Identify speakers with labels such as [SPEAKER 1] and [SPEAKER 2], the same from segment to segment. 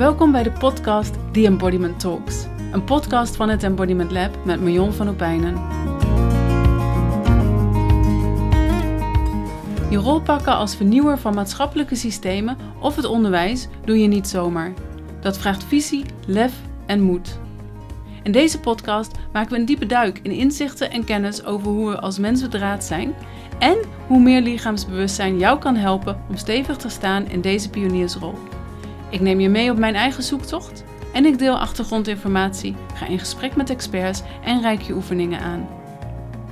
[SPEAKER 1] Welkom bij de podcast The Embodiment Talks. Een podcast van het Embodiment Lab met Marion van Opijnen. Je rol pakken als vernieuwer van maatschappelijke systemen of het onderwijs doe je niet zomaar. Dat vraagt visie, lef en moed. In deze podcast maken we een diepe duik in inzichten en kennis over hoe we als mens bedraad zijn en hoe meer lichaamsbewustzijn jou kan helpen om stevig te staan in deze pioniersrol. Ik neem je mee op mijn eigen zoektocht en ik deel achtergrondinformatie, ga in gesprek met experts en reik je oefeningen aan.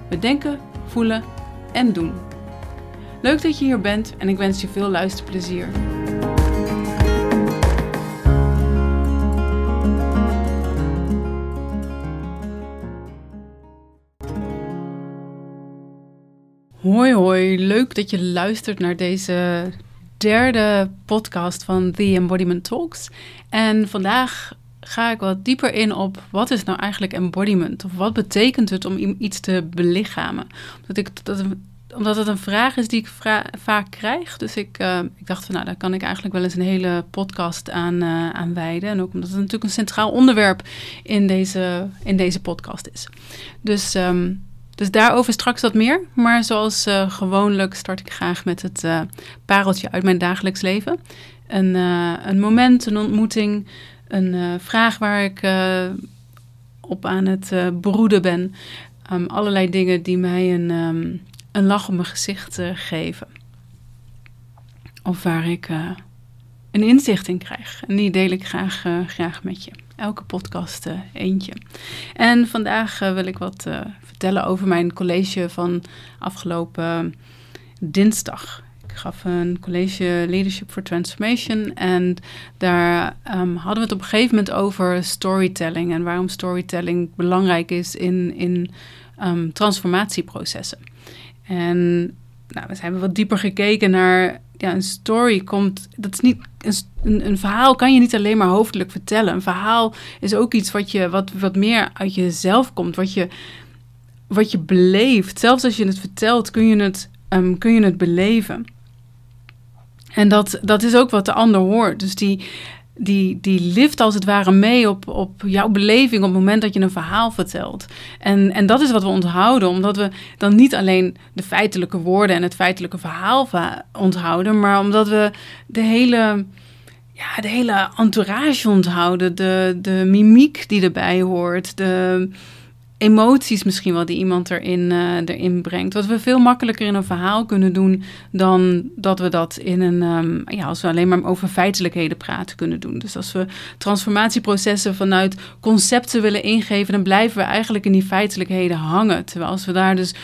[SPEAKER 1] We denken, voelen en doen. Leuk dat je hier bent en ik wens je veel luisterplezier. Hoi hoi, leuk dat je luistert naar deze derde podcast van The Embodiment Talks. En vandaag ga ik wat dieper in op wat is nou eigenlijk embodiment? Of wat betekent het om iets te belichamen? Omdat, ik, dat, omdat het een vraag is die ik vaak krijg. Dus ik, uh, ik dacht van nou, daar kan ik eigenlijk wel eens een hele podcast aan, uh, wijden. En ook omdat het natuurlijk een centraal onderwerp in deze, in deze podcast is. Dus... Um, dus daarover straks wat meer. Maar zoals uh, gewoonlijk start ik graag met het uh, pareltje uit mijn dagelijks leven. Een, uh, een moment, een ontmoeting, een vraag waar ik op aan het broeden ben. Um, allerlei dingen die mij een, um, een lach op mijn gezicht geven. Of waar ik een inzicht in krijg. En die deel ik graag, graag met je. Elke podcast eentje. En vandaag wil ik wat vertellen over mijn college van afgelopen dinsdag. Ik gaf een college Leadership for Transformation en daar um, hadden we het op een gegeven moment over storytelling en waarom storytelling belangrijk is in, in um, transformatieprocessen. En nou, we hebben wat dieper gekeken naar ja, een story komt. Dat is niet. Een, een, verhaal kan je niet alleen maar hoofdelijk vertellen. Een verhaal is ook iets wat je wat, wat meer uit jezelf komt. Wat je wat je beleeft. Zelfs als je het vertelt, kun je het, um, kun je het beleven. En dat, dat is ook wat de ander hoort. Dus die, die, die lift als het ware mee op, op jouw beleving op het moment dat je een verhaal vertelt. En, en dat is wat we onthouden, omdat we dan niet alleen de feitelijke woorden en het feitelijke verhaal onthouden, maar omdat we de hele, ja, de hele entourage onthouden, de, de mimiek die erbij hoort, de emoties misschien wel die iemand erin, uh, erin brengt. Wat we veel makkelijker in een verhaal kunnen doen dan dat we dat in een, um, ja, als we alleen maar over feitelijkheden praten kunnen doen. Dus als we transformatieprocessen vanuit concepten willen ingeven, dan blijven we eigenlijk in die feitelijkheden hangen. Terwijl als we daar dus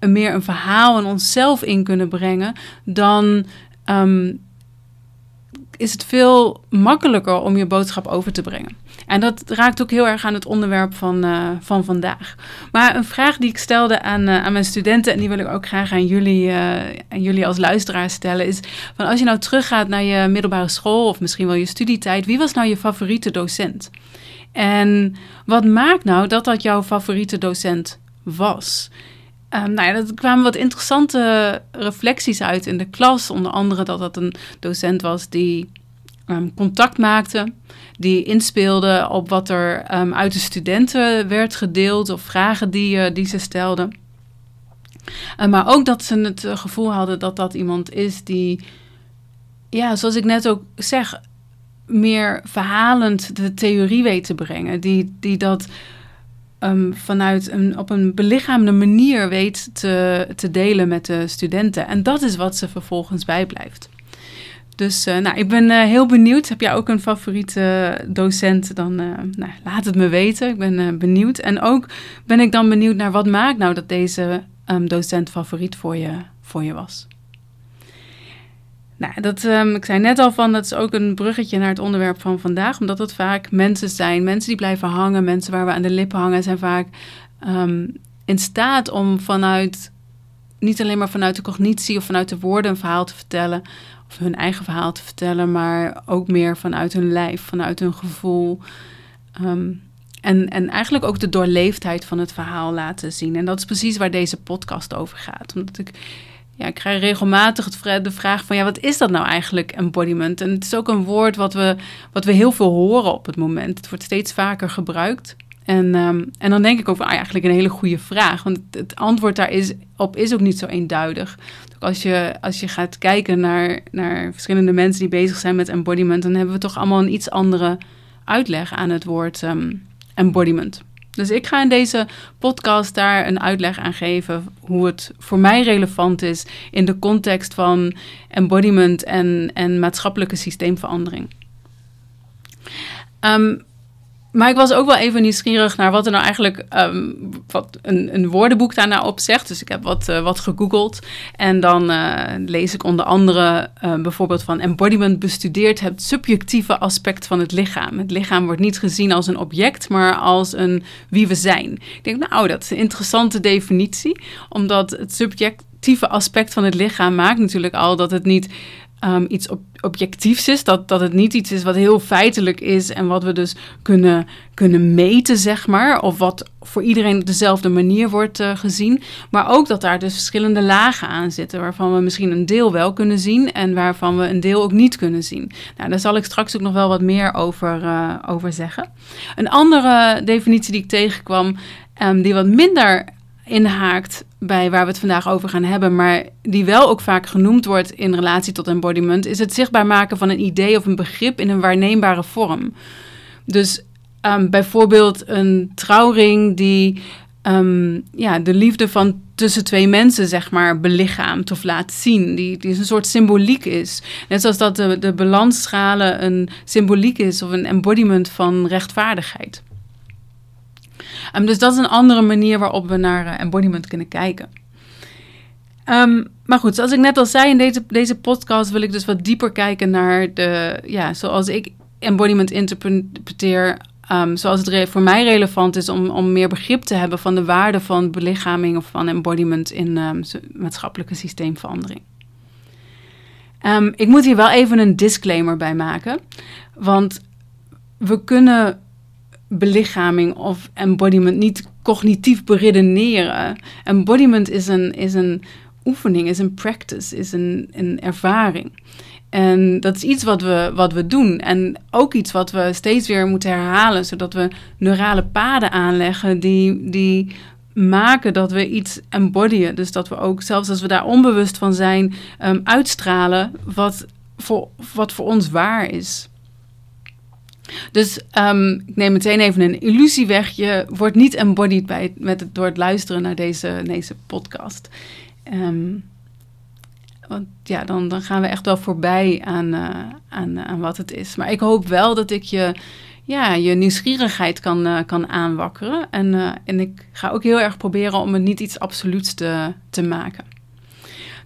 [SPEAKER 1] meer een verhaal en onszelf in kunnen brengen, dan um, is het veel makkelijker om je boodschap over te brengen. En dat raakt ook heel erg aan het onderwerp van, uh, van vandaag. Maar een vraag die ik stelde aan, uh, aan mijn studenten, en die wil ik ook graag aan jullie, uh, aan jullie als luisteraar stellen, is van als je nou teruggaat naar je middelbare school of misschien wel je studietijd, wie was nou je favoriete docent? En wat maakt nou dat dat jouw favoriete docent was? Um, nou ja, er kwamen wat interessante reflecties uit in de klas. Onder andere dat dat een docent was die um, contact maakte, die inspeelde op wat er um, uit de studenten werd gedeeld of vragen die, uh, die ze stelden. Uh, maar ook dat ze het uh, gevoel hadden dat dat iemand is die, ja, zoals ik net ook zeg, meer verhalend de theorie weet te brengen. Die, die dat um, vanuit een, op een belichaamde manier weet te, te delen met de studenten. En dat is wat ze vervolgens bijblijft. Dus uh, nou, ik ben uh, heel benieuwd. Heb jij ook een favoriete docent? Dan nou, laat het me weten. Ik ben benieuwd. En ook ben ik dan benieuwd naar wat maakt nou dat deze um, docent favoriet voor je, voor je was. Nou, dat, um, ik zei net al van, dat is ook een bruggetje naar het onderwerp van vandaag, omdat het vaak mensen zijn, mensen die blijven hangen, mensen waar we aan de lippen hangen, zijn vaak um, in staat om vanuit, niet alleen maar vanuit de cognitie of vanuit de woorden een verhaal te vertellen, of hun eigen verhaal te vertellen, maar ook meer vanuit hun lijf, vanuit hun gevoel. Um, en, en eigenlijk ook de doorleefdheid van het verhaal laten zien. En dat is precies waar deze podcast over gaat. Omdat ik ja, ik krijg regelmatig de vraag van ja, wat is dat nou eigenlijk, embodiment? En het is ook een woord wat we, wat we heel veel horen op het moment. Het wordt steeds vaker gebruikt. En, ehm, en dan denk ik van ah, eigenlijk een hele goede vraag. Want het, antwoord daar is, op is ook niet zo eenduidig. Als je, als je gaat kijken naar, naar verschillende mensen die bezig zijn met embodiment, dan hebben we toch allemaal een iets andere uitleg aan het woord ehm, embodiment. Dus ik ga in deze podcast daar een uitleg aan geven hoe het voor mij relevant is in de context van embodiment en, en maatschappelijke systeemverandering. Um, maar ik was ook wel even nieuwsgierig naar wat er nou eigenlijk um, wat een, een, woordenboek daarna op zegt. Dus ik heb wat, uh, wat gegoogeld. En dan uh, lees ik onder andere uh, bijvoorbeeld van embodiment bestudeert het subjectieve aspect van het lichaam. Het lichaam wordt niet gezien als een object, maar als een wie we zijn. Ik denk, nou, dat is een interessante definitie. Omdat het subjectieve aspect van het lichaam maakt natuurlijk al dat het niet um, iets objectiefs is. Dat, dat het niet iets is wat heel feitelijk is en wat we dus kunnen, kunnen meten, zeg maar. Of wat voor iedereen op dezelfde manier wordt uh, gezien. Maar ook dat daar dus verschillende lagen aan zitten. Waarvan we misschien een deel wel kunnen zien en waarvan we een deel ook niet kunnen zien. Nou, daar zal ik straks ook nog wel wat meer over, uh, over zeggen. Een andere definitie die ik tegenkwam, um, die wat minder inhaakt bij waar we het vandaag over gaan hebben, maar die wel ook vaak genoemd wordt in relatie tot embodiment, is het zichtbaar maken van een idee of een begrip in een waarneembare vorm. Dus um, bijvoorbeeld een trouwring die um, ja, de liefde van tussen twee mensen, zeg maar, belichaamt of laat zien. Die, die een soort symboliek is. Net zoals dat de, de balansschalen een symboliek is of een embodiment van rechtvaardigheid. Um, dus dat is een andere manier waarop we naar uh, embodiment kunnen kijken. Um, maar goed, zoals ik net al zei in deze, deze podcast wil ik dus wat dieper kijken naar de, ja, zoals ik embodiment interpreteer, um, zoals het voor mij relevant is om, om meer begrip te hebben van de waarde van belichaming of van embodiment in maatschappelijke systeemverandering. Ik moet hier wel even een disclaimer bij maken, want we kunnen belichaming of embodiment niet cognitief beredeneren. Embodiment is een, is een oefening, is een practice, is een, een ervaring. En dat is iets wat we, wat we doen. En ook iets wat we steeds weer moeten herhalen, zodat we neurale paden aanleggen die, die maken dat we iets embodyen. Dus dat we ook, zelfs als we daar onbewust van zijn, um, uitstralen wat voor, wat voor ons waar is. Dus um, ik neem meteen even een illusie weg. Je wordt niet embodied bij met het, door het luisteren naar deze, deze podcast. Um, want ja, dan, dan gaan we echt wel voorbij aan, uh, aan, aan wat het is. Maar ik hoop wel dat ik je, ja, je nieuwsgierigheid kan, uh, kan aanwakkeren. En, uh, en ik ga ook heel erg proberen om het niet iets absoluuts te, te maken.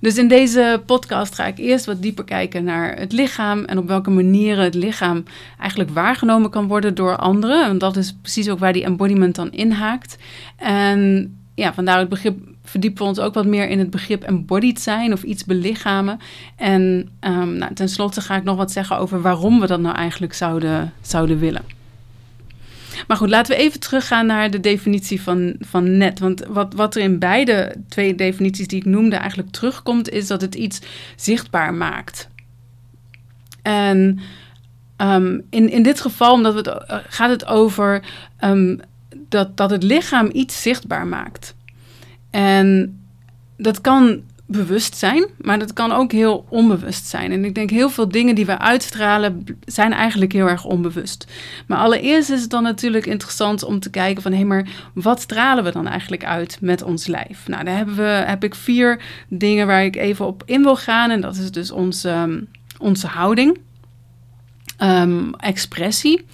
[SPEAKER 1] Dus in deze podcast ga ik eerst wat dieper kijken naar het lichaam en op welke manieren het lichaam eigenlijk waargenomen kan worden door anderen. En dat is precies ook waar die embodiment dan inhaakt. En ja, vandaar het begrip verdiepen we ons ook wat meer in het begrip embodied zijn of iets belichamen. En um, nou, tenslotte ga ik nog wat zeggen over waarom we dat nou eigenlijk zouden, zouden willen. Maar goed, laten we even teruggaan naar de definitie van, van net. Want wat, wat er in beide twee definities die ik noemde eigenlijk terugkomt, is dat het iets zichtbaar maakt. En um, in, in dit geval omdat het, uh, gaat het over um, dat, dat het lichaam iets zichtbaar maakt. En dat kan bewust zijn, maar dat kan ook heel onbewust zijn. En ik denk heel veel dingen die we uitstralen zijn eigenlijk heel erg onbewust. Maar allereerst is het dan natuurlijk interessant om te kijken van hé, maar wat stralen we dan eigenlijk uit met ons lijf? Nou, daar hebben we, heb ik vier dingen waar ik even op in wil gaan. En dat is dus onze, um, onze houding, um, expressie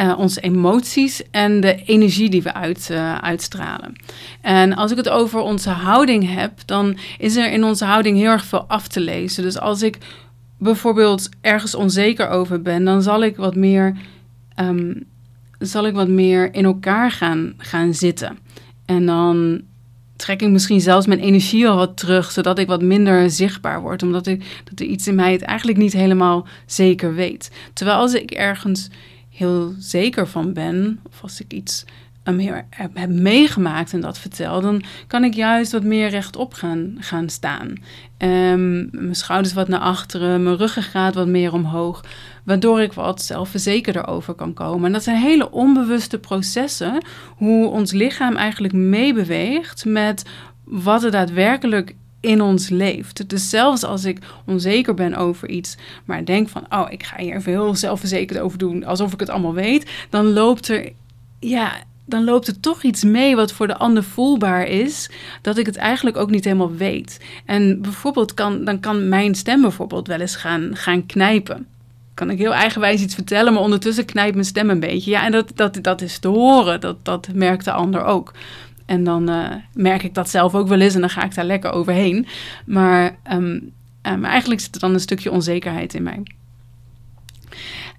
[SPEAKER 1] uh, onze emoties en de energie die we uit, uh, uitstralen. En als ik het over onze houding heb, dan is er in onze houding heel erg veel af te lezen. Dus als ik bijvoorbeeld ergens onzeker over ben, dan zal ik wat meer, um, zal ik wat meer in elkaar gaan, gaan zitten. En dan trek ik misschien zelfs mijn energie al wat terug, zodat ik wat minder zichtbaar word, omdat ik, dat er iets in mij het eigenlijk niet helemaal zeker weet. Terwijl als ik ergens heel zeker van ben, of als ik iets um, heb, meegemaakt en dat vertel, dan kan ik juist wat meer rechtop gaan, gaan staan. Um, mijn schouders wat naar achteren, mijn ruggengraat wat meer omhoog, waardoor ik wat zelfverzekerder over kan komen. En dat zijn hele onbewuste processen, hoe ons lichaam eigenlijk meebeweegt met wat er daadwerkelijk in ons leeft. Dus zelfs als ik onzeker ben over iets, maar denk van, oh, ik ga hier even heel zelfverzekerd over doen, alsof ik het allemaal weet, dan loopt er, ja, dan loopt er toch iets mee wat voor de ander voelbaar is, dat ik het eigenlijk ook niet helemaal weet. En bijvoorbeeld kan, dan kan mijn stem bijvoorbeeld wel eens gaan, gaan knijpen. Kan ik heel eigenwijs iets vertellen, maar ondertussen knijpt mijn stem een beetje. Ja, en dat, dat, dat is te horen. Dat, dat merkt de ander ook. En dan uh, merk ik dat zelf ook wel eens en dan ga ik daar lekker overheen. Maar um, eigenlijk zit er dan een stukje onzekerheid in mij.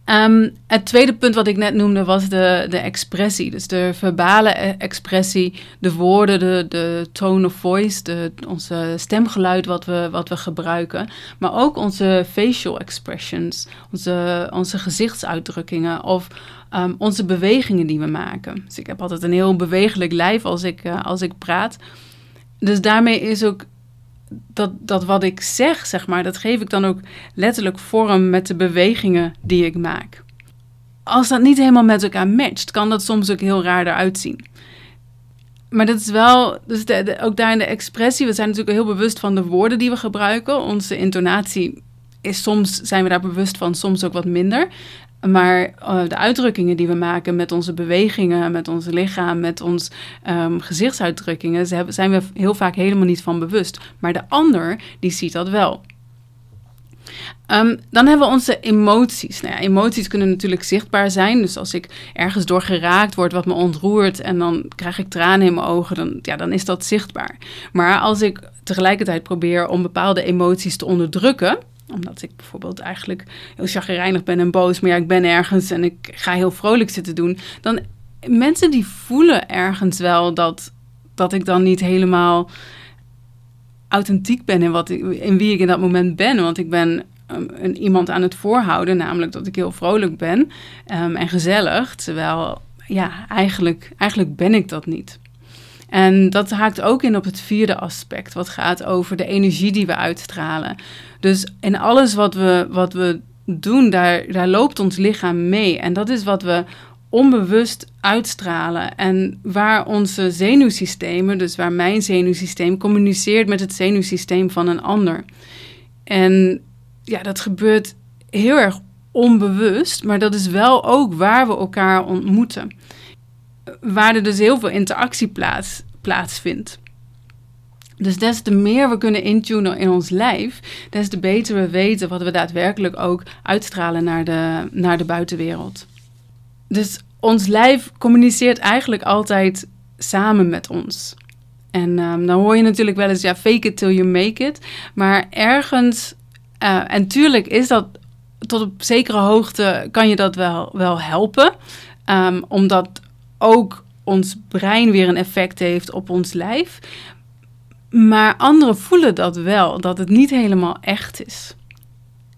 [SPEAKER 1] Um, het tweede punt wat ik net noemde was de, de expressie. Dus de verbale e-, expressie, de woorden, de, de tone of voice, de, onze stemgeluid wat we, wat we gebruiken. Maar ook onze facial expressions, onze, onze gezichtsuitdrukkingen of um, onze bewegingen die we maken. Dus ik heb altijd een heel bewegelijk lijf als ik, uh, als ik praat. Dus daarmee is ook dat, dat wat ik zeg, zeg maar, dat geef ik dan ook letterlijk vorm met de bewegingen die ik maak. Als dat niet helemaal met elkaar matcht, kan dat soms ook heel raar eruit zien. Maar dat is wel, dus ook daar in de expressie, we zijn natuurlijk heel bewust van de woorden die we gebruiken. Onze intonatie is soms, zijn we daar bewust van, soms ook wat minder. Maar uh, de uitdrukkingen die we maken met onze bewegingen, met ons lichaam, met onze um, gezichtsuitdrukkingen, zijn we heel vaak helemaal niet van bewust. Maar de ander, die ziet dat wel. Um, dan hebben we onze emoties. Nou emoties kunnen natuurlijk zichtbaar zijn. Dus als ik ergens door geraakt word wat me ontroert en dan krijg ik tranen in mijn ogen, dan, ja, dan is dat zichtbaar. Maar als ik tegelijkertijd probeer om bepaalde emoties te onderdrukken, omdat ik bijvoorbeeld eigenlijk heel chagrijnig ben en boos, maar ja, ik ben ergens en ik ga heel vrolijk zitten doen. Dan mensen die voelen ergens wel dat, dat ik dan niet helemaal authentiek ben in, wat ik, in wie ik in dat moment ben. Want ik ben um, een, iemand aan het voorhouden, namelijk dat ik heel vrolijk ben um, en gezellig. Terwijl, ja, eigenlijk, eigenlijk ben ik dat niet. En dat haakt ook in op het vierde aspect, wat gaat over de energie die we uitstralen. Dus in alles wat we, wat we doen, daar, daar loopt ons lichaam mee. En dat is wat we onbewust uitstralen. En waar onze zenuwsystemen, dus waar mijn zenuwsysteem communiceert met het zenuwsysteem van een ander. En ja, dat gebeurt heel erg onbewust, maar dat is wel ook waar we elkaar ontmoeten. Waar er dus heel veel interactie plaats, plaatsvindt. Dus des te meer we kunnen intunen in ons lijf, des te beter we weten wat we daadwerkelijk ook uitstralen naar de, naar de buitenwereld. Dus ons lijf communiceert eigenlijk altijd samen met ons. En um, dan hoor je natuurlijk wel eens, ja, fake it till you make it. Maar ergens, uh, en tuurlijk is dat tot op zekere hoogte, kan je dat wel, wel helpen. Um, omdat ook ons brein weer een effect heeft op ons lijf. Maar anderen voelen dat wel, dat het niet helemaal echt is.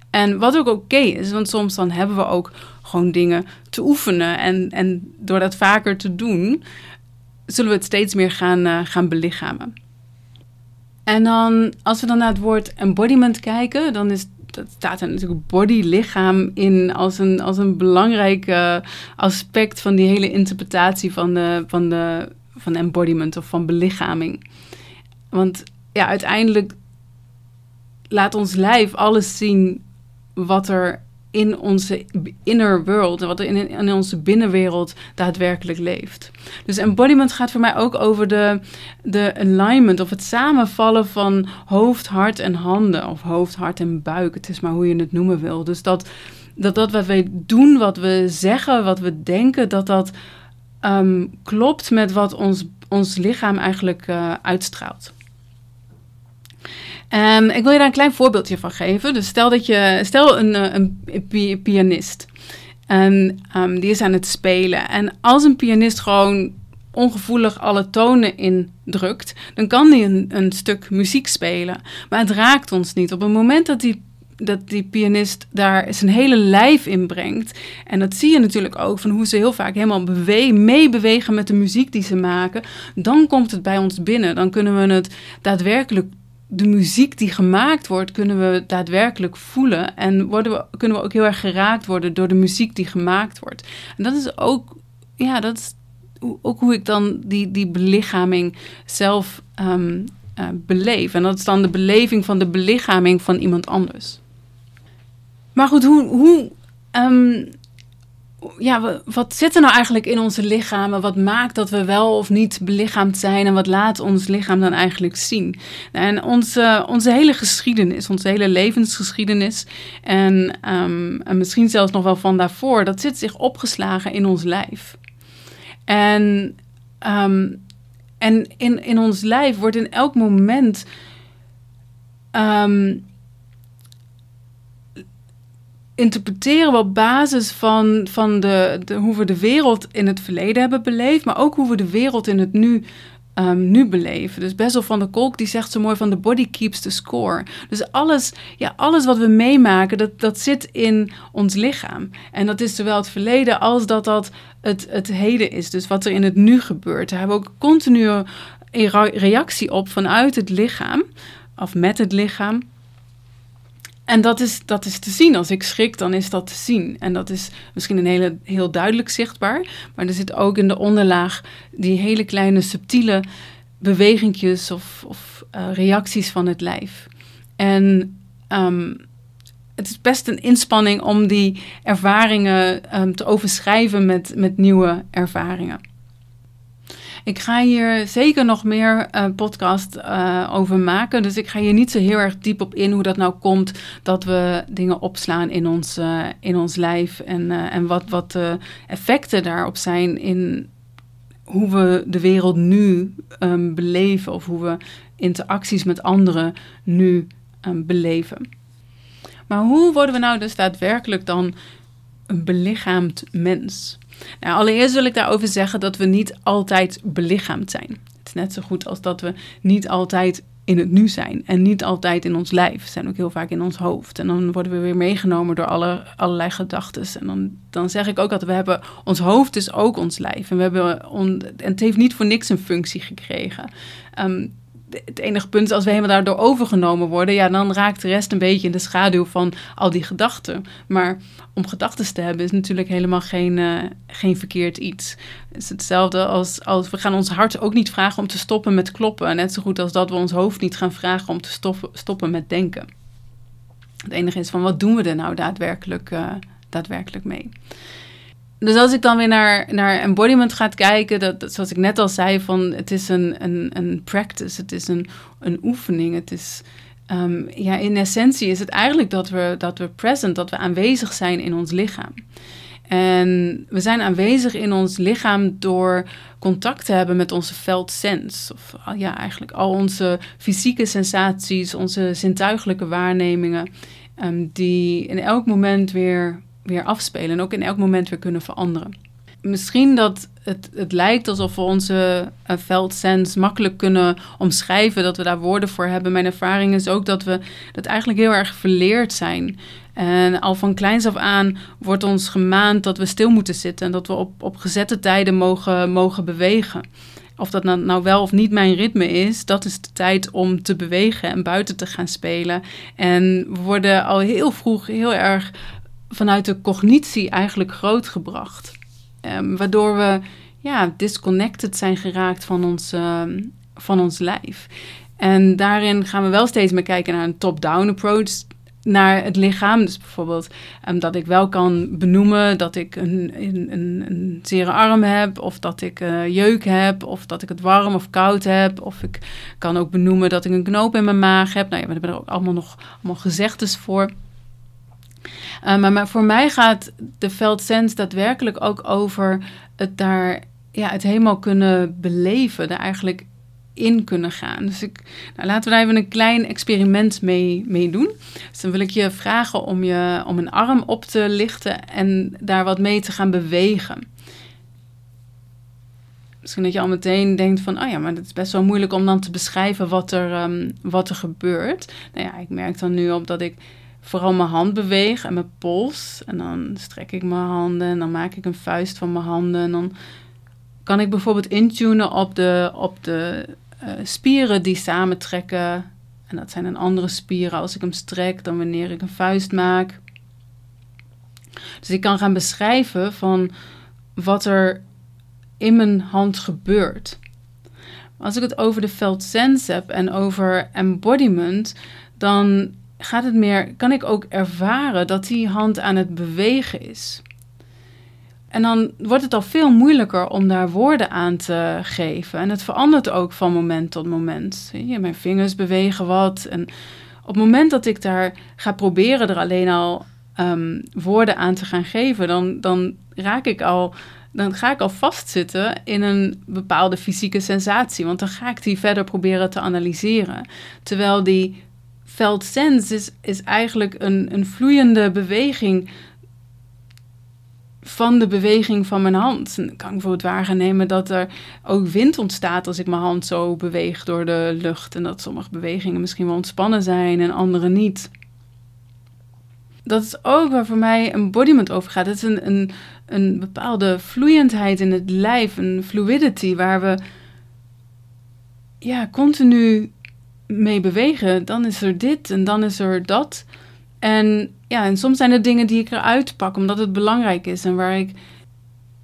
[SPEAKER 1] En wat ook oké is, want soms dan hebben we ook gewoon dingen te oefenen. En, en door dat vaker te doen, zullen we het steeds meer gaan, uh, gaan belichamen. En dan, als we dan naar het woord embodiment kijken, dan is, dat staat er natuurlijk body, lichaam in als een, als een belangrijk uh, aspect van die hele interpretatie van de, van de van embodiment of van belichaming. Want ja, uiteindelijk laat ons lijf alles zien wat er in onze inner world, wat er in, in onze binnenwereld daadwerkelijk leeft. Dus embodiment gaat voor mij ook over de, de alignment of het samenvallen van hoofd, hart en handen. Of hoofd, hart en buik. Het is maar hoe je het noemen wil. Dus dat dat, dat wat wij doen, wat we zeggen, wat we denken, dat dat um, klopt met wat ons, ons lichaam eigenlijk uh, uitstraalt. Um, ik wil je daar een klein voorbeeldje van geven. Dus stel dat je, stel een, eh, een pianist. En um, die is aan het spelen. En als een pianist gewoon ongevoelig alle tonen indrukt, dan kan hij een, een stuk muziek spelen. Maar het raakt ons niet. Op het moment dat die dat die pianist daar zijn hele lijf in brengt. En dat zie je natuurlijk ook van hoe ze heel vaak helemaal meebewegen met de muziek die ze maken. Dan komt het bij ons binnen. Dan kunnen we het daadwerkelijk de muziek die gemaakt wordt, kunnen we daadwerkelijk voelen. En worden we, kunnen we ook heel erg geraakt worden door de muziek die gemaakt wordt. En dat is ook, ja, dat is ook hoe ik dan die, die belichaming zelf um, uh, beleef. En dat is dan de beleving van de belichaming van iemand anders. Maar goed, hoe, hoe um, ja, wat zit er nou eigenlijk in onze lichamen? Wat maakt dat we wel of niet belichaamd zijn? En wat laat ons lichaam dan eigenlijk zien? En onze, onze hele geschiedenis, onze hele levensgeschiedenis... En, en misschien zelfs nog wel van daarvoor... dat zit zich opgeslagen in ons lijf. En, um, en in, in ons lijf wordt in elk moment... Um, interpreteren we op basis van, van de, de, hoe we de wereld in het verleden hebben beleefd, maar ook hoe we de wereld in het nu, um, nu beleven. Dus Bessel van de Kolk die zegt zo mooi van the body keeps the score. Dus alles, ja, alles wat we meemaken, dat, dat zit in ons lichaam. En dat is zowel het verleden als dat dat het, het heden is. Dus wat er in het nu gebeurt. Daar hebben we ook continue reactie op vanuit het lichaam, of met het lichaam. En dat is, dat is te zien. Als ik schrik, dan is dat te zien. En dat is misschien een hele, heel duidelijk zichtbaar. Maar er zit ook in de onderlaag die hele kleine subtiele bewegingjes of, of uh, reacties van het lijf. En um, het is best een inspanning om die ervaringen um, te overschrijven met, met nieuwe ervaringen. Ik ga hier zeker nog meer uh, podcast uh, over maken. Dus ik ga hier niet zo heel erg diep op in hoe dat nou komt dat we dingen opslaan in ons, uh, in ons lijf. En, en wat, wat de effecten daarop zijn in hoe we de wereld nu um, beleven. Of hoe we interacties met anderen nu um, beleven. Maar hoe worden we nou dus daadwerkelijk dan een belichaamd mens? Nou, allereerst wil ik daarover zeggen dat we niet altijd belichaamd zijn. Het is net zo goed als dat we niet altijd in het nu zijn en niet altijd in ons lijf. We zijn ook heel vaak in ons hoofd. En dan worden we weer meegenomen door alle, allerlei gedachten. En dan, dan zeg ik ook dat we hebben, ons hoofd is ook ons lijf. En, we hebben en het heeft niet voor niks een functie gekregen. Um, het enige punt is, als we helemaal daardoor overgenomen worden, ja, dan raakt de rest een beetje in de schaduw van al die gedachten. Maar om gedachten te hebben is natuurlijk helemaal geen, uh, geen verkeerd iets. Het is hetzelfde als, als we gaan ons hart ook niet vragen om te stoppen met kloppen. Net zo goed als dat we ons hoofd niet gaan vragen om te stoppen, stoppen met denken. Het enige is van wat doen we er nou daadwerkelijk, uh, daadwerkelijk mee? Dus als ik dan weer naar, naar embodiment ga kijken, dat, zoals ik net al zei, van het is een, een, een practice, het is een, een oefening. Het is, um, ja, in essentie is het eigenlijk dat we, dat we present, dat we aanwezig zijn in ons lichaam. En we zijn aanwezig in ons lichaam door contact te hebben met onze veldsens. Of ja, eigenlijk al onze fysieke sensaties, onze zintuigelijke waarnemingen, um, die in elk moment weer weer afspelen en ook in elk moment weer kunnen veranderen. Misschien dat het, het lijkt alsof we onze veldsens makkelijk kunnen omschrijven, dat we daar woorden voor hebben. Mijn ervaring is ook dat we dat eigenlijk heel erg verleerd zijn. En al van kleins af aan wordt ons gemaand dat we stil moeten zitten en dat we op, op gezette tijden mogen, mogen bewegen. Of dat nou, nou wel of niet mijn ritme is, dat is de tijd om te bewegen en buiten te gaan spelen. En we worden al heel vroeg heel erg vanuit de cognitie eigenlijk grootgebracht. Um, waardoor we ja, disconnected zijn geraakt van ons, uh, van ons lijf. En daarin gaan we wel steeds meer kijken naar een top-down approach naar het lichaam. Dus bijvoorbeeld um, dat ik wel kan benoemen dat ik een, een, een, een zere arm heb, of dat ik uh, jeuk heb, of dat ik het warm of koud heb. Of ik kan ook benoemen dat ik een knoop in mijn maag heb. Nou ja, we hebben er ook allemaal nog allemaal gezegdes voor. Uh, maar, voor mij gaat de veldsens daadwerkelijk ook over het daar, ja, het helemaal kunnen beleven, er eigenlijk in kunnen gaan. Dus ik, nou, laten we daar even een klein experiment mee, mee doen. Dus dan wil ik je vragen om, je, om een arm op te lichten en daar wat mee te gaan bewegen. Misschien dat je al meteen denkt van, oh ja, maar het is best wel moeilijk om dan te beschrijven wat er, um, wat er gebeurt. Nou ja, ik merk dan nu op dat ik vooral mijn hand beweeg en mijn pols. En dan strek ik mijn handen en dan maak ik een vuist van mijn handen. En dan kan ik bijvoorbeeld intunen op de, op de uh, spieren die samentrekken. En dat zijn dan andere spieren als ik hem strek dan wanneer ik een vuist maak. Dus ik kan gaan beschrijven van wat er in mijn hand gebeurt. Als ik het over de felt sense heb en over embodiment, dan gaat het meer, kan ik ook ervaren dat die hand aan het bewegen is. En dan wordt het al veel moeilijker om daar woorden aan te geven. En het verandert ook van moment tot moment. Je, mijn vingers bewegen wat. En op het moment dat ik daar ga proberen er alleen al um, woorden aan te gaan geven, dan, dan raak ik al. Dan ga ik al vastzitten in een bepaalde fysieke sensatie. Want dan ga ik die verder proberen te analyseren. Terwijl die felt is, is eigenlijk een, een vloeiende beweging van de beweging van mijn hand. Dan kan ik bijvoorbeeld waarnemen dat er ook wind ontstaat als ik mijn hand zo beweeg door de lucht. En dat sommige bewegingen misschien wel ontspannen zijn en andere niet. Dat is ook waar voor mij embodiment over gaat. Het is een, een, een bepaalde vloeiendheid in het lijf, een fluidity, waar we ja, continu mee bewegen. Dan is er dit en dan is er dat. En ja, en soms zijn er dingen die ik eruit pak omdat het belangrijk is en waar ik,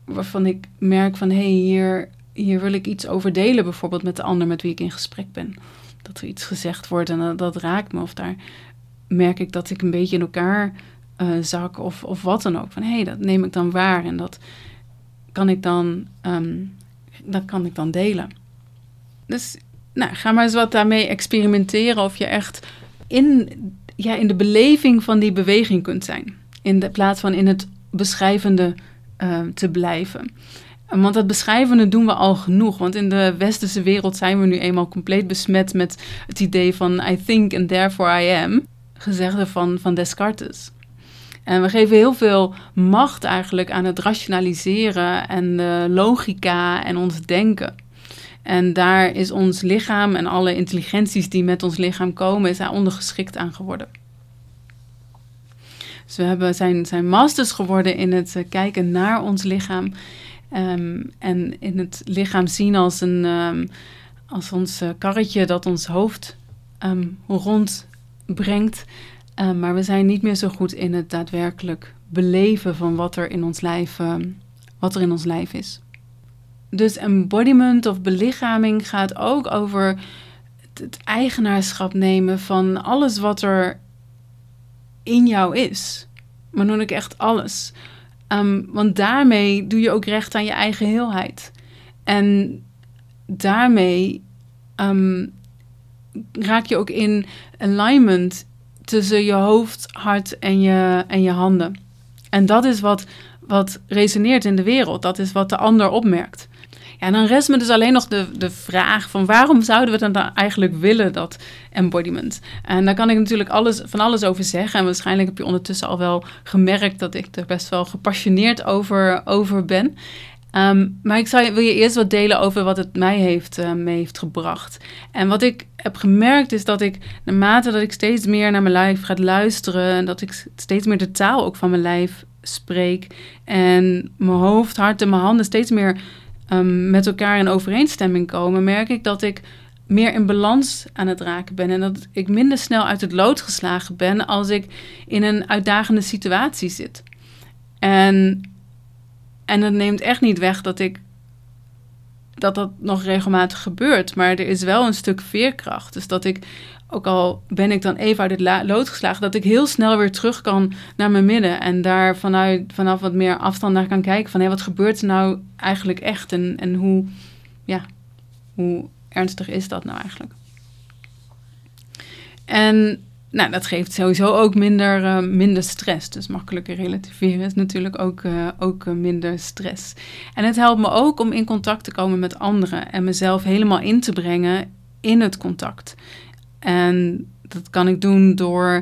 [SPEAKER 1] waarvan ik merk van hé, hey, hier, hier wil ik iets over delen, bijvoorbeeld met de ander met wie ik in gesprek ben. Dat er iets gezegd wordt en dat, raakt me, of daar merk ik dat ik een beetje in elkaar uh, zak of, of wat dan ook. Van hé, hey, dat neem ik dan waar en dat kan ik dan, um, dat kan ik dan delen. Dus nou, ga maar eens wat daarmee experimenteren of je echt in ja, in de beleving van die beweging kunt zijn. In plaats van in het beschrijvende uh, te blijven. Want dat beschrijvende doen we al genoeg. Want in de westerse wereld zijn we nu eenmaal compleet besmet met het idee van I think and therefore I am. Gezegde van, van Descartes. En we geven heel veel macht eigenlijk aan het rationaliseren en de logica en ons denken. En daar is ons lichaam en alle intelligenties die met ons lichaam komen, is daar ondergeschikt aan geworden. Dus we hebben, zijn, zijn masters geworden in het eh, kijken naar ons lichaam. Ehm, en in het lichaam zien als, een, um, als ons uh, karretje dat ons hoofd um, rondbrengt. maar we zijn niet meer zo goed in het daadwerkelijk beleven van wat er in ons lijf, wat er in ons lijf is. Dus embodiment of belichaming gaat ook over het, eigenaarschap nemen van alles wat er in jou is. Maar noem ik echt alles. Ehm, want daarmee doe je ook recht aan je eigen heelheid. En daarmee um, raak je ook in alignment tussen je hoofd, hart en je, en je handen. En dat is wat, wat resoneert in de wereld. Dat is wat de ander opmerkt. En dan rest me dus alleen nog de, de vraag van waarom zouden we dan eigenlijk willen, dat embodiment? En daar kan ik natuurlijk alles, van alles over zeggen. En waarschijnlijk heb je ondertussen al wel gemerkt dat ik er best wel gepassioneerd over, over ben. Ehm, maar ik zou, wil je eerst wat delen over wat het mij heeft, uh, mee heeft gebracht. En wat ik heb gemerkt is dat ik, naarmate dat ik steeds meer naar mijn lijf ga luisteren... en dat ik steeds meer de taal ook van mijn lijf spreek... en mijn hoofd, hart en mijn handen steeds meer um, met elkaar in overeenstemming komen, merk ik dat ik meer in balans aan het raken ben. En dat ik minder snel uit het lood geslagen ben als ik in een uitdagende situatie zit. En, en dat neemt echt niet weg dat ik dat dat nog regelmatig gebeurt. Maar er is wel een stuk veerkracht. Dus dat ik ook al ben ik dan even uit het lood geslagen, dat ik heel snel weer terug kan naar mijn midden. En daar vanuit, vanaf wat meer afstand naar kan kijken van hé, wat gebeurt er nou eigenlijk echt? En, en hoe, ja, hoe ernstig is dat nou eigenlijk? En nou, dat geeft sowieso ook minder, uh, minder stress. Dus makkelijker relativeren is natuurlijk ook, uh, ook uh, minder stress. En het helpt me ook om in contact te komen met anderen en mezelf helemaal in te brengen in het contact. En dat kan ik doen door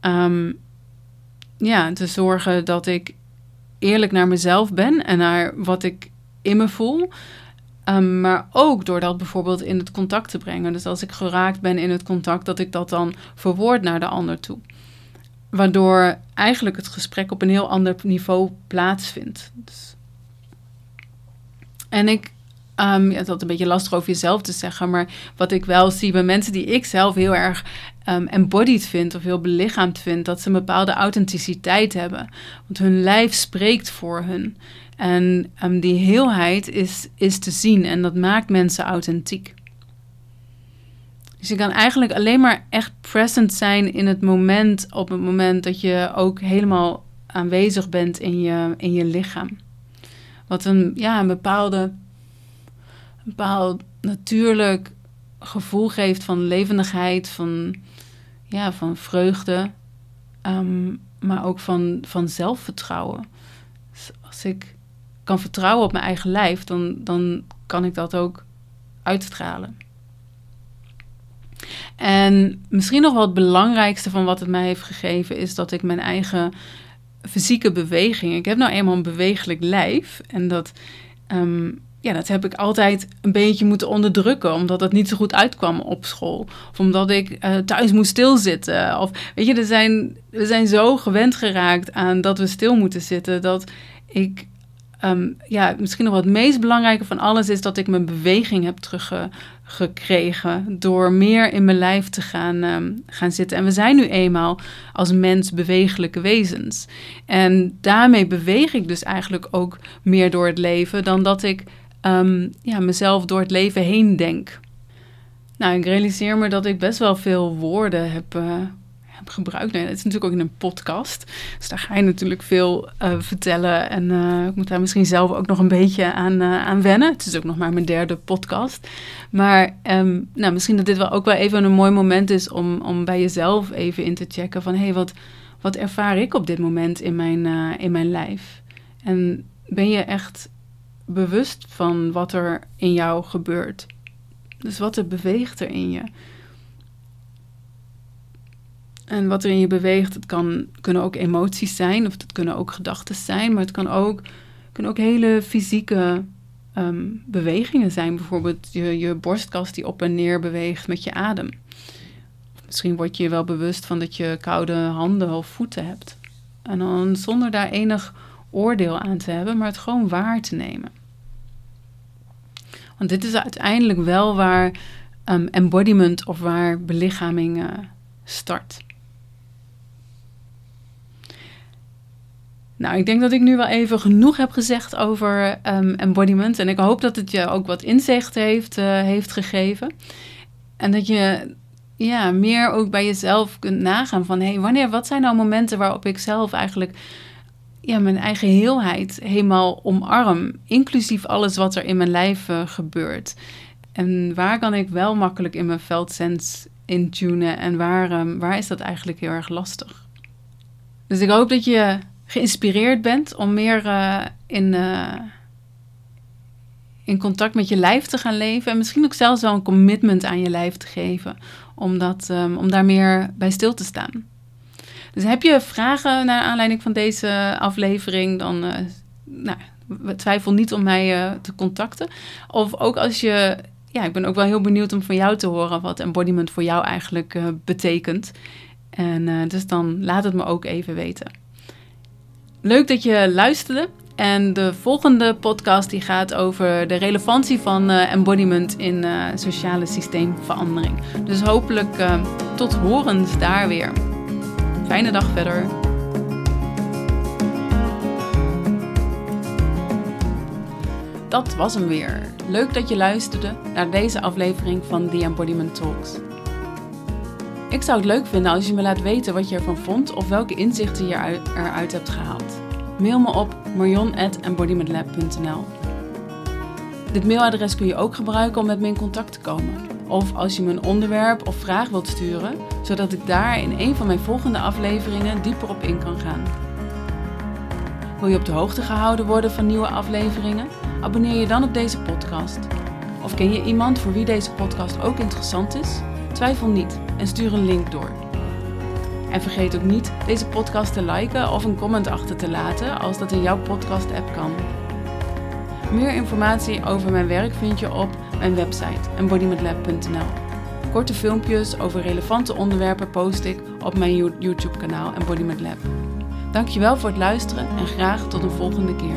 [SPEAKER 1] um, ja, te zorgen dat ik eerlijk naar mezelf ben en naar wat ik in me voel. Um, maar ook door dat bijvoorbeeld in het contact te brengen. Dus als ik geraakt ben in het contact, dat ik dat dan verwoord naar de ander toe. waardoor eigenlijk het gesprek op een heel ander niveau plaatsvindt. Dus... En ik, um, ja, het is een beetje lastig over jezelf te zeggen, maar wat ik wel zie bij mensen die ik zelf heel erg um, embodied vind of heel belichaamd vind, dat ze een bepaalde authenticiteit hebben. Want hun lijf spreekt voor hun. En um, die heelheid is, is te zien en dat maakt mensen authentiek. Dus je kan eigenlijk alleen maar echt present zijn in het moment, op het moment dat je ook helemaal aanwezig bent in je, in je lichaam. Wat een, ja, een bepaalde, bepaald natuurlijk gevoel geeft van levendigheid, van, ja, van vreugde, um, maar ook van, van zelfvertrouwen. Dus als ik kan vertrouwen op mijn eigen lijf, dan, dan kan ik dat ook uitstralen. En misschien nog wel het belangrijkste van wat het mij heeft gegeven, is dat ik mijn eigen fysieke beweging. Ik heb nou eenmaal een bewegelijk lijf. En dat, um, ja, dat heb ik altijd een beetje moeten onderdrukken. Omdat het niet zo goed uitkwam op school. Of omdat ik uh, thuis moest stilzitten. Of weet je, er zijn, we zijn zo gewend geraakt aan dat we stil moeten zitten. Dat ik Um, ja, misschien nog wat het meest belangrijke van alles is dat ik mijn beweging heb teruggekregen. Door meer in mijn lijf te gaan, um, gaan zitten. En we zijn nu eenmaal als mens bewegelijke wezens. En daarmee beweeg ik dus eigenlijk ook meer door het leven dan dat ik um, ja, mezelf door het leven heen denk. Nou, ik realiseer me dat ik best wel veel woorden heb. Uh, gebruikt. Nee, het is natuurlijk ook in een podcast. Dus daar ga je natuurlijk veel uh, vertellen. En uh, ik moet daar misschien zelf ook nog een beetje aan, aan wennen. Het is ook nog maar mijn derde podcast. Maar um, nou, misschien dat dit wel ook wel even een mooi moment is om, om bij jezelf even in te checken van hé, hey, wat, wat ervaar ik op dit moment in mijn, in mijn lijf? En ben je echt bewust van wat er in jou gebeurt? Dus wat er beweegt er in je? En wat er in je beweegt, het kan, kunnen ook emoties zijn, of het kunnen ook gedachten zijn, maar het kan ook, kunnen ook hele fysieke um, bewegingen zijn. Bijvoorbeeld je, je borstkast die op en neer beweegt met je adem. Misschien word je je wel bewust van dat je koude handen of voeten hebt. En dan zonder daar enig oordeel aan te hebben, maar het gewoon waar te nemen. Want dit is uiteindelijk wel waar um, embodiment of waar belichaming uh, start. Nou, ik denk dat ik nu wel even genoeg heb gezegd over um, embodiment. En ik hoop dat het je ook wat inzicht heeft, uh, heeft gegeven. En dat je ja, meer ook bij jezelf kunt nagaan van... hé, hey, wanneer, wat zijn nou momenten waarop ik zelf eigenlijk... Ja, mijn eigen heelheid helemaal omarm. Inclusief alles wat er in mijn lijf uh, gebeurt. En waar kan ik wel makkelijk in mijn veldsens intunen? En waar, um, waar is dat eigenlijk heel erg lastig? Dus ik hoop dat je geïnspireerd bent om meer uh, in, uh, in contact met je lijf te gaan leven. En misschien ook zelfs wel een commitment aan je lijf te geven. Om, dat, um, om daar meer bij stil te staan. Dus heb je vragen naar aanleiding van deze aflevering, dan uh, nou, twijfel niet om mij te contacten. Of ook als je ja, ik ben ook wel heel benieuwd om van jou te horen wat embodiment voor jou eigenlijk uh, betekent. En dus dan laat het me ook even weten. Leuk dat je luisterde. En de volgende podcast die gaat over de relevantie van embodiment in sociale systeemverandering. Dus hopelijk tot horens daar weer. Fijne dag verder. Dat was hem weer. Leuk dat je luisterde naar deze aflevering van The Embodiment Talks. Ik zou het leuk vinden als je me laat weten wat je ervan vond of welke inzichten je eruit hebt gehaald. Mail me op marion.embodimentlab.nl Dit mailadres kun je ook gebruiken om met me in contact te komen. Of als je me een onderwerp of vraag wilt sturen, zodat ik daar in een van mijn volgende afleveringen dieper op in kan gaan. Wil je op de hoogte gehouden worden van nieuwe afleveringen? Abonneer je dan op deze podcast. Of ken je iemand voor wie deze podcast ook interessant is? Twijfel niet en stuur een link door. En vergeet ook niet deze podcast te liken of een comment achter te laten als dat in jouw podcast-app kan. Meer informatie over mijn werk vind je op mijn website embodimentlab.nl. Korte filmpjes over relevante onderwerpen post ik op mijn YouTube kanaal Embodiment Lab. Dankjewel voor het luisteren en graag tot een volgende keer.